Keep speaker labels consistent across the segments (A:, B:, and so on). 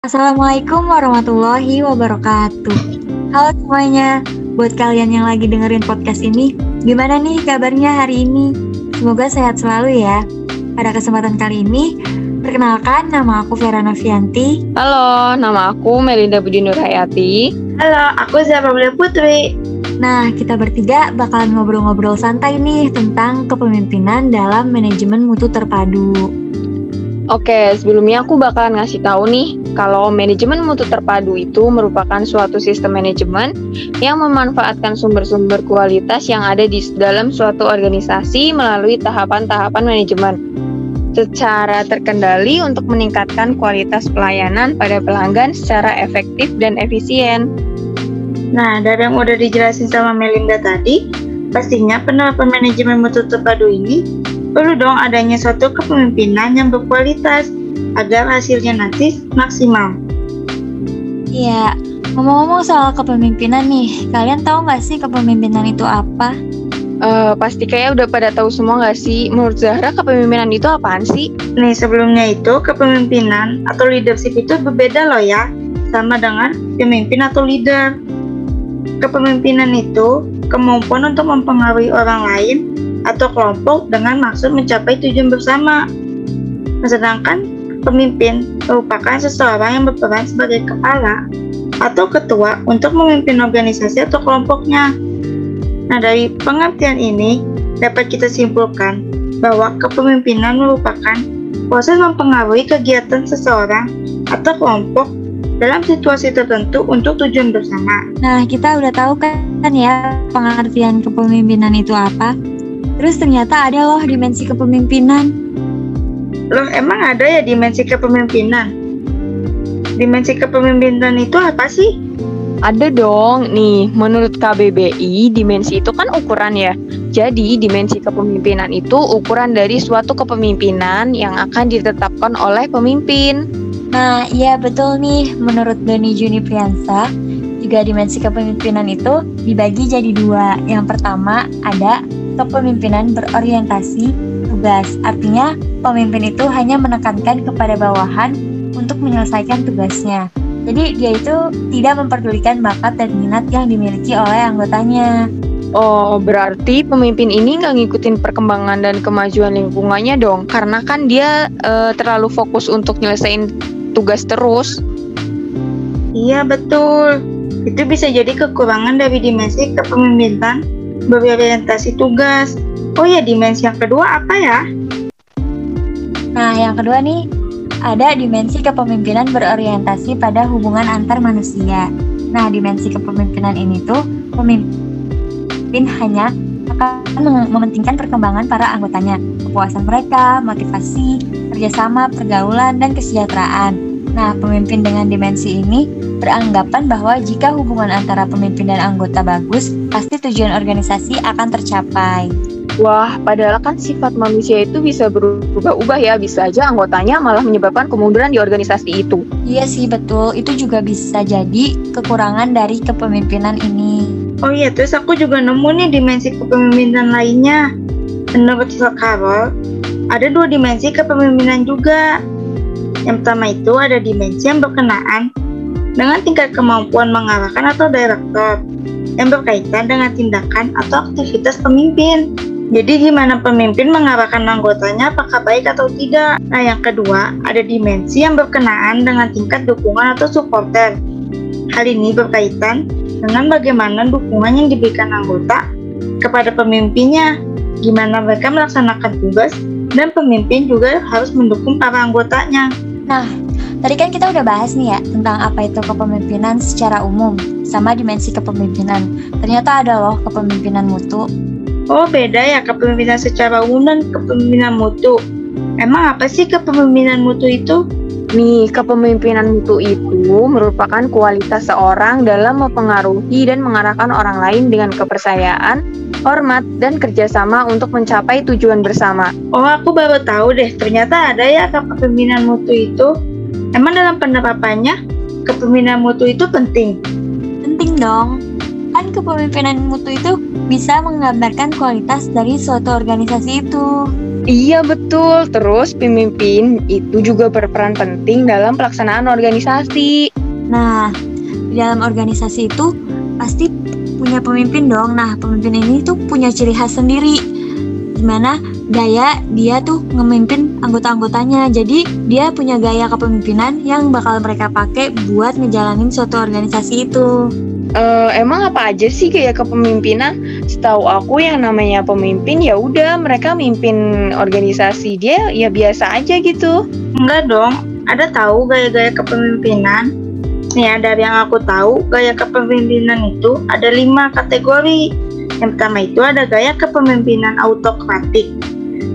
A: Assalamualaikum warahmatullahi wabarakatuh. Halo semuanya, buat kalian yang lagi dengerin podcast ini, gimana nih kabarnya hari ini? Semoga sehat selalu ya. Pada kesempatan kali ini, perkenalkan nama aku Vera Novianti.
B: Halo, nama aku Melinda Budi Nurhayati.
C: Halo, aku Zara Putri.
A: Nah, kita bertiga bakalan ngobrol-ngobrol santai nih tentang kepemimpinan dalam manajemen mutu terpadu.
B: Oke, sebelumnya aku bakalan ngasih tahu nih kalau manajemen mutu terpadu itu merupakan suatu sistem manajemen yang memanfaatkan sumber-sumber kualitas yang ada di dalam suatu organisasi melalui tahapan-tahapan manajemen secara terkendali untuk meningkatkan kualitas pelayanan pada pelanggan secara efektif dan efisien.
C: Nah, dari yang udah dijelasin sama Melinda tadi, pastinya penerapan manajemen mutu terpadu ini perlu dong adanya suatu kepemimpinan yang berkualitas agar hasilnya nanti maksimal.
A: Iya, ngomong-ngomong soal kepemimpinan nih, kalian tahu nggak sih kepemimpinan itu apa?
B: Uh, pasti kayak udah pada tahu semua nggak sih? Menurut Zahra kepemimpinan itu apaan sih?
C: Nih sebelumnya itu kepemimpinan atau leadership itu berbeda loh ya, sama dengan pemimpin atau leader. Kepemimpinan itu kemampuan untuk mempengaruhi orang lain atau kelompok dengan maksud mencapai tujuan bersama. Sedangkan pemimpin merupakan seseorang yang berperan sebagai kepala atau ketua untuk memimpin organisasi atau kelompoknya. Nah, dari pengertian ini dapat kita simpulkan bahwa kepemimpinan merupakan proses mempengaruhi kegiatan seseorang atau kelompok dalam situasi tertentu untuk tujuan bersama.
A: Nah, kita udah tahu kan ya pengertian kepemimpinan itu apa? Terus ternyata ada loh dimensi kepemimpinan.
C: Loh, emang ada ya dimensi kepemimpinan? Dimensi kepemimpinan itu apa sih?
B: Ada dong, nih menurut KBBI dimensi itu kan ukuran ya. Jadi dimensi kepemimpinan itu ukuran dari suatu kepemimpinan yang akan ditetapkan oleh pemimpin.
A: Nah iya betul nih, menurut Doni Juni Priyansa, juga dimensi kepemimpinan itu dibagi jadi dua. Yang pertama ada kepemimpinan berorientasi tugas. Artinya, pemimpin itu hanya menekankan kepada bawahan untuk menyelesaikan tugasnya. Jadi, dia itu tidak memperdulikan bakat dan minat yang dimiliki oleh anggotanya.
B: Oh, berarti pemimpin ini nggak ngikutin perkembangan dan kemajuan lingkungannya dong, karena kan dia uh, terlalu fokus untuk nyelesain tugas terus.
C: Iya, betul. Itu bisa jadi kekurangan dari dimensi kepemimpinan berorientasi tugas. Oh ya, dimensi yang kedua apa ya?
A: Nah, yang kedua nih, ada dimensi kepemimpinan berorientasi pada hubungan antar manusia. Nah, dimensi kepemimpinan ini tuh pemimpin hanya akan mementingkan perkembangan para anggotanya, kepuasan mereka, motivasi, kerjasama, pergaulan, dan kesejahteraan. Nah, pemimpin dengan dimensi ini beranggapan bahwa jika hubungan antara pemimpin dan anggota bagus, pasti tujuan organisasi akan tercapai.
B: Wah, padahal kan sifat manusia itu bisa berubah-ubah ya, bisa aja anggotanya malah menyebabkan kemunduran di organisasi itu.
A: Iya sih, betul. Itu juga bisa jadi kekurangan dari kepemimpinan ini.
C: Oh iya, terus aku juga nemu nih dimensi kepemimpinan lainnya. Menurut Carol, ada dua dimensi kepemimpinan juga, yang pertama itu ada dimensi yang berkenaan dengan tingkat kemampuan mengarahkan atau direktor yang berkaitan dengan tindakan atau aktivitas pemimpin. Jadi gimana pemimpin mengarahkan anggotanya apakah baik atau tidak? Nah yang kedua ada dimensi yang berkenaan dengan tingkat dukungan atau supporter. Hal ini berkaitan dengan bagaimana dukungan yang diberikan anggota kepada pemimpinnya, gimana mereka melaksanakan tugas, dan pemimpin juga harus mendukung para anggotanya.
A: Nah, tadi kan kita udah bahas nih ya tentang apa itu kepemimpinan secara umum sama dimensi kepemimpinan. Ternyata ada loh kepemimpinan mutu.
C: Oh, beda ya kepemimpinan secara umum dan kepemimpinan mutu. Emang apa sih kepemimpinan mutu itu?
B: Nih, kepemimpinan mutu itu merupakan kualitas seorang dalam mempengaruhi dan mengarahkan orang lain dengan kepercayaan, hormat, dan kerjasama untuk mencapai tujuan bersama.
C: Oh, aku baru tahu deh, ternyata ada ya kepemimpinan mutu itu. Emang dalam penerapannya, kepemimpinan mutu itu penting?
A: Penting dong. Kan kepemimpinan mutu itu bisa menggambarkan kualitas dari suatu organisasi itu.
B: Iya betul. Terus pemimpin itu juga berperan penting dalam pelaksanaan organisasi.
A: Nah, di dalam organisasi itu pasti punya pemimpin dong. Nah, pemimpin ini tuh punya ciri khas sendiri. Gimana gaya dia tuh ngemimpin anggota-anggotanya. Jadi, dia punya gaya kepemimpinan yang bakal mereka pakai buat ngejalanin suatu organisasi itu.
B: Uh, emang apa aja sih gaya kepemimpinan? Setahu aku yang namanya pemimpin ya udah mereka mimpin organisasi dia ya biasa aja gitu.
C: Enggak dong, ada tahu gaya-gaya kepemimpinan. Nih ya, dari yang aku tahu, gaya kepemimpinan itu ada lima kategori. Yang pertama itu ada gaya kepemimpinan autokratik,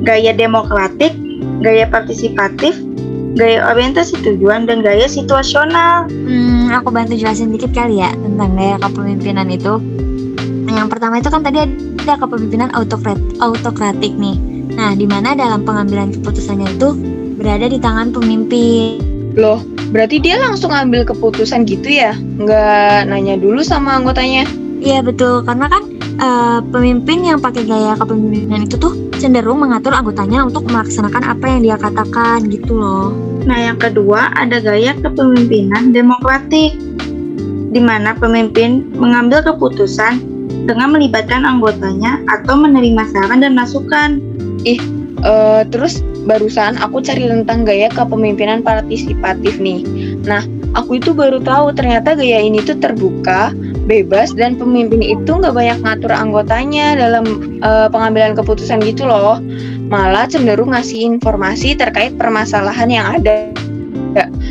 C: gaya demokratik, gaya partisipatif, gaya orientasi tujuan, dan gaya situasional.
A: Hmm, aku bantu jelasin dikit kali ya tentang gaya kepemimpinan itu. Yang pertama itu kan tadi ada kepemimpinan autokrat autokratik nih. Nah, di mana dalam pengambilan keputusannya itu berada di tangan pemimpin.
B: Loh, berarti dia langsung ambil keputusan gitu ya? Nggak nanya dulu sama anggotanya?
A: Iya betul, karena kan uh, pemimpin yang pakai gaya kepemimpinan itu tuh cenderung mengatur anggotanya untuk melaksanakan apa yang dia katakan gitu loh.
C: Nah yang kedua ada gaya kepemimpinan demokratik, di mana pemimpin mengambil keputusan dengan melibatkan anggotanya atau menerima saran dan masukan.
B: Ih, uh, terus barusan aku cari tentang gaya kepemimpinan partisipatif nih. Nah, aku itu baru tahu ternyata gaya ini tuh terbuka, bebas, dan pemimpin itu nggak banyak ngatur anggotanya dalam uh, pengambilan keputusan gitu loh. Malah cenderung ngasih informasi terkait permasalahan yang ada.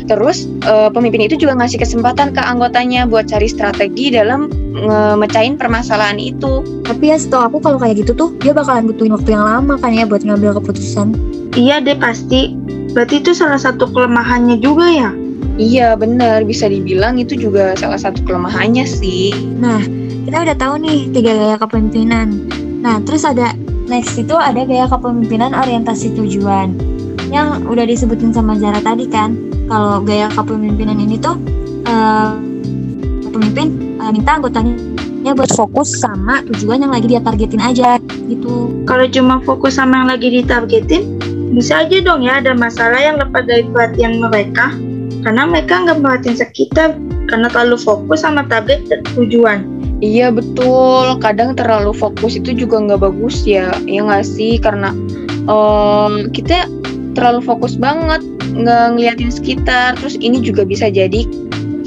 B: Terus uh, pemimpin itu juga ngasih kesempatan ke anggotanya buat cari strategi dalam ngemecahin permasalahan itu.
A: Tapi ya setahu aku kalau kayak gitu tuh dia bakalan butuhin waktu yang lama kan ya buat ngambil keputusan.
C: Iya deh pasti. Berarti itu salah satu kelemahannya juga ya?
B: Iya benar, bisa dibilang itu juga salah satu kelemahannya sih.
A: Nah, kita udah tahu nih tiga gaya kepemimpinan. Nah, terus ada next itu ada gaya kepemimpinan orientasi tujuan. Yang udah disebutin sama Zara tadi kan, kalau gaya kepemimpinan ini tuh uh, pemimpin uh, minta anggotanya buat fokus sama tujuan yang lagi dia targetin aja gitu.
C: Kalau cuma fokus sama yang lagi ditargetin, bisa aja dong ya ada masalah yang lepas dari perhatian mereka karena mereka nggak perhatiin sekitar karena terlalu fokus sama target dan tujuan.
B: Iya betul, kadang terlalu fokus itu juga nggak bagus ya, ya nggak sih? Karena um, kita terlalu fokus banget nggak ngeliatin sekitar, terus ini juga bisa jadi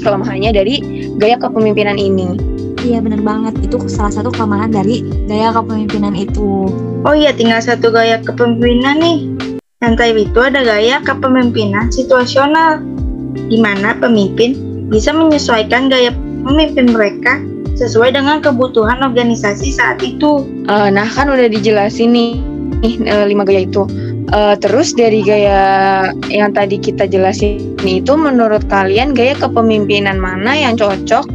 B: kelemahannya dari gaya kepemimpinan ini.
A: Iya bener banget, itu salah satu kelemahan dari gaya kepemimpinan itu.
C: Oh iya, tinggal satu gaya kepemimpinan nih. Yang tadi itu ada gaya kepemimpinan situasional, di mana pemimpin bisa menyesuaikan gaya pemimpin mereka sesuai dengan kebutuhan organisasi saat itu.
B: Uh, nah kan udah dijelasin nih, nih uh, lima gaya itu. Uh, terus dari gaya yang tadi kita jelasin itu menurut kalian gaya kepemimpinan mana yang cocok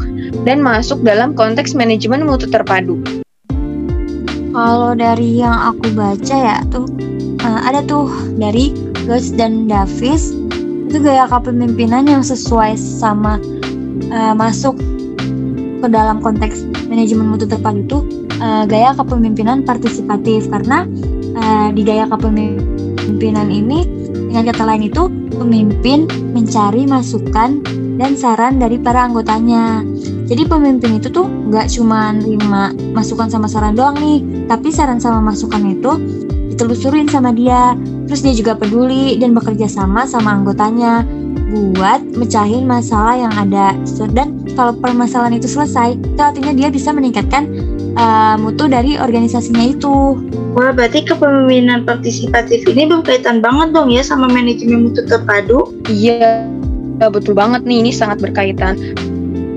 B: dan masuk dalam konteks manajemen mutu terpadu?
A: Kalau dari yang aku baca ya tuh uh, ada tuh dari Gus dan Davis itu gaya kepemimpinan yang sesuai sama uh, masuk ke dalam konteks manajemen mutu terpadu itu uh, gaya kepemimpinan partisipatif karena uh, di gaya kepemimpinan ini dengan kata lain itu pemimpin mencari masukan dan saran dari para anggotanya. Jadi pemimpin itu tuh nggak cuma terima masukan sama saran doang nih, tapi saran sama masukan itu ditelusurin sama dia. Terus dia juga peduli dan bekerja sama sama anggotanya buat mecahin masalah yang ada. Dan kalau permasalahan itu selesai, itu artinya dia bisa meningkatkan uh, mutu dari organisasinya itu.
C: Wah, berarti kepemimpinan partisipatif ini berkaitan banget dong ya sama manajemen mutu terpadu?
B: Iya, betul banget nih, ini sangat berkaitan.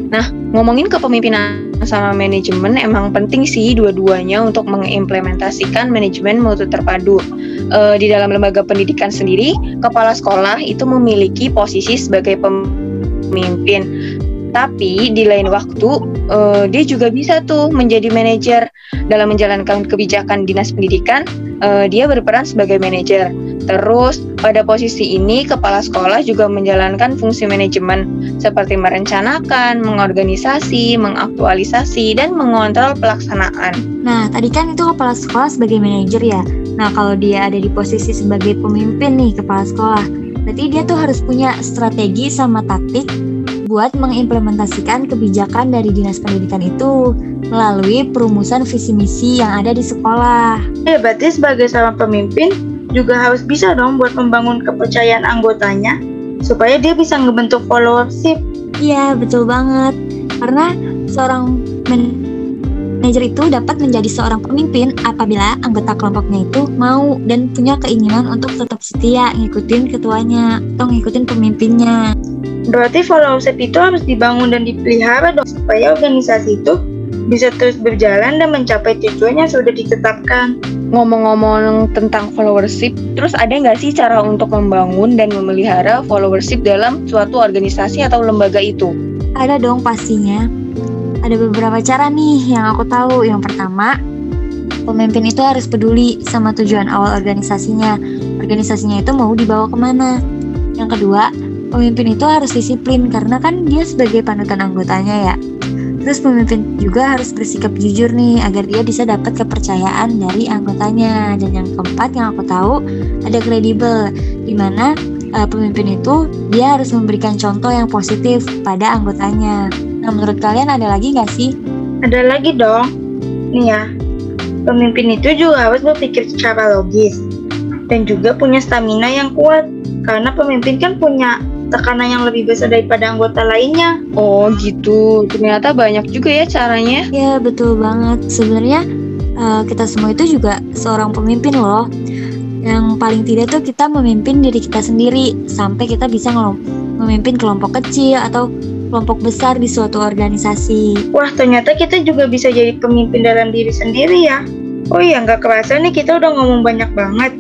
B: Nah, ngomongin kepemimpinan sama manajemen emang penting sih dua-duanya untuk mengimplementasikan manajemen mutu terpadu. E, di dalam lembaga pendidikan sendiri, kepala sekolah itu memiliki posisi sebagai pemimpin. Tapi di lain waktu, e, dia juga bisa tuh menjadi manajer dalam menjalankan kebijakan dinas pendidikan. E, dia berperan sebagai manajer. Terus, pada posisi ini, kepala sekolah juga menjalankan fungsi manajemen seperti merencanakan, mengorganisasi, mengaktualisasi, dan mengontrol pelaksanaan.
A: Nah, tadi kan itu kepala sekolah sebagai manajer ya. Nah, kalau dia ada di posisi sebagai pemimpin nih, kepala sekolah, berarti dia tuh harus punya strategi sama taktik buat mengimplementasikan kebijakan dari dinas pendidikan itu melalui perumusan visi misi yang ada di sekolah.
C: Ya, berarti sebagai seorang pemimpin juga harus bisa dong buat membangun kepercayaan anggotanya supaya dia bisa ngebentuk followership.
A: Iya, betul banget. Karena seorang manajer itu dapat menjadi seorang pemimpin apabila anggota kelompoknya itu mau dan punya keinginan untuk tetap setia ngikutin ketuanya atau ngikutin pemimpinnya.
C: Berarti followership itu harus dibangun dan dipelihara dong supaya organisasi itu bisa terus berjalan dan mencapai tujuan yang sudah ditetapkan.
B: Ngomong-ngomong tentang followership, terus ada nggak sih cara untuk membangun dan memelihara followership dalam suatu organisasi atau lembaga itu?
A: Ada dong pastinya. Ada beberapa cara nih yang aku tahu. Yang pertama, pemimpin itu harus peduli sama tujuan awal organisasinya. Organisasinya itu mau dibawa ke mana. Yang kedua, pemimpin itu harus disiplin karena kan dia sebagai panutan anggotanya ya. Terus pemimpin juga harus bersikap jujur nih agar dia bisa dapat kepercayaan dari anggotanya. Dan yang keempat yang aku tahu ada kredibel di mana uh, pemimpin itu dia harus memberikan contoh yang positif pada anggotanya. Nah, menurut kalian ada lagi nggak sih?
C: Ada lagi dong. Nih ya, pemimpin itu juga harus berpikir secara logis dan juga punya stamina yang kuat karena pemimpin kan punya tekanan yang lebih besar daripada anggota lainnya.
B: Oh gitu, ternyata banyak juga ya caranya.
A: Ya betul banget. Sebenarnya uh, kita semua itu juga seorang pemimpin loh. Yang paling tidak tuh kita memimpin diri kita sendiri sampai kita bisa memimpin kelompok kecil atau kelompok besar di suatu organisasi.
C: Wah ternyata kita juga bisa jadi pemimpin dalam diri sendiri ya. Oh iya nggak kerasa nih kita udah ngomong banyak banget.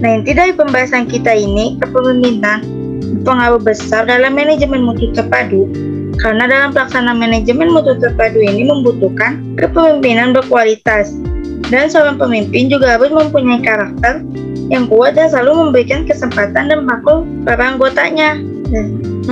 C: Nah inti dari pembahasan kita ini kepemimpinan pengaruh besar dalam manajemen mutu terpadu karena dalam pelaksanaan manajemen mutu terpadu ini membutuhkan kepemimpinan berkualitas dan seorang pemimpin juga harus mempunyai karakter yang kuat dan selalu memberikan kesempatan dan makhluk para anggotanya.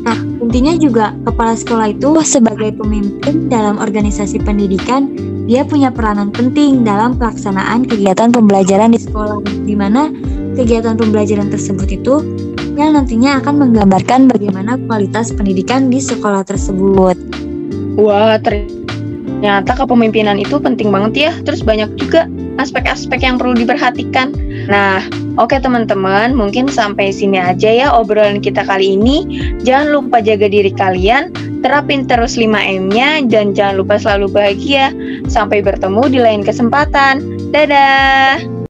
A: Nah, intinya juga kepala sekolah itu sebagai pemimpin dalam organisasi pendidikan, dia punya peranan penting dalam pelaksanaan kegiatan pembelajaran di sekolah, di mana kegiatan pembelajaran tersebut itu yang nantinya akan menggambarkan bagaimana kualitas pendidikan di sekolah tersebut.
B: Wah, ternyata kepemimpinan itu penting banget ya. Terus banyak juga aspek-aspek yang perlu diperhatikan. Nah, oke okay, teman-teman, mungkin sampai sini aja ya obrolan kita kali ini. Jangan lupa jaga diri kalian, terapin terus 5M-nya, dan jangan lupa selalu bahagia. Sampai bertemu di lain kesempatan. Dadah!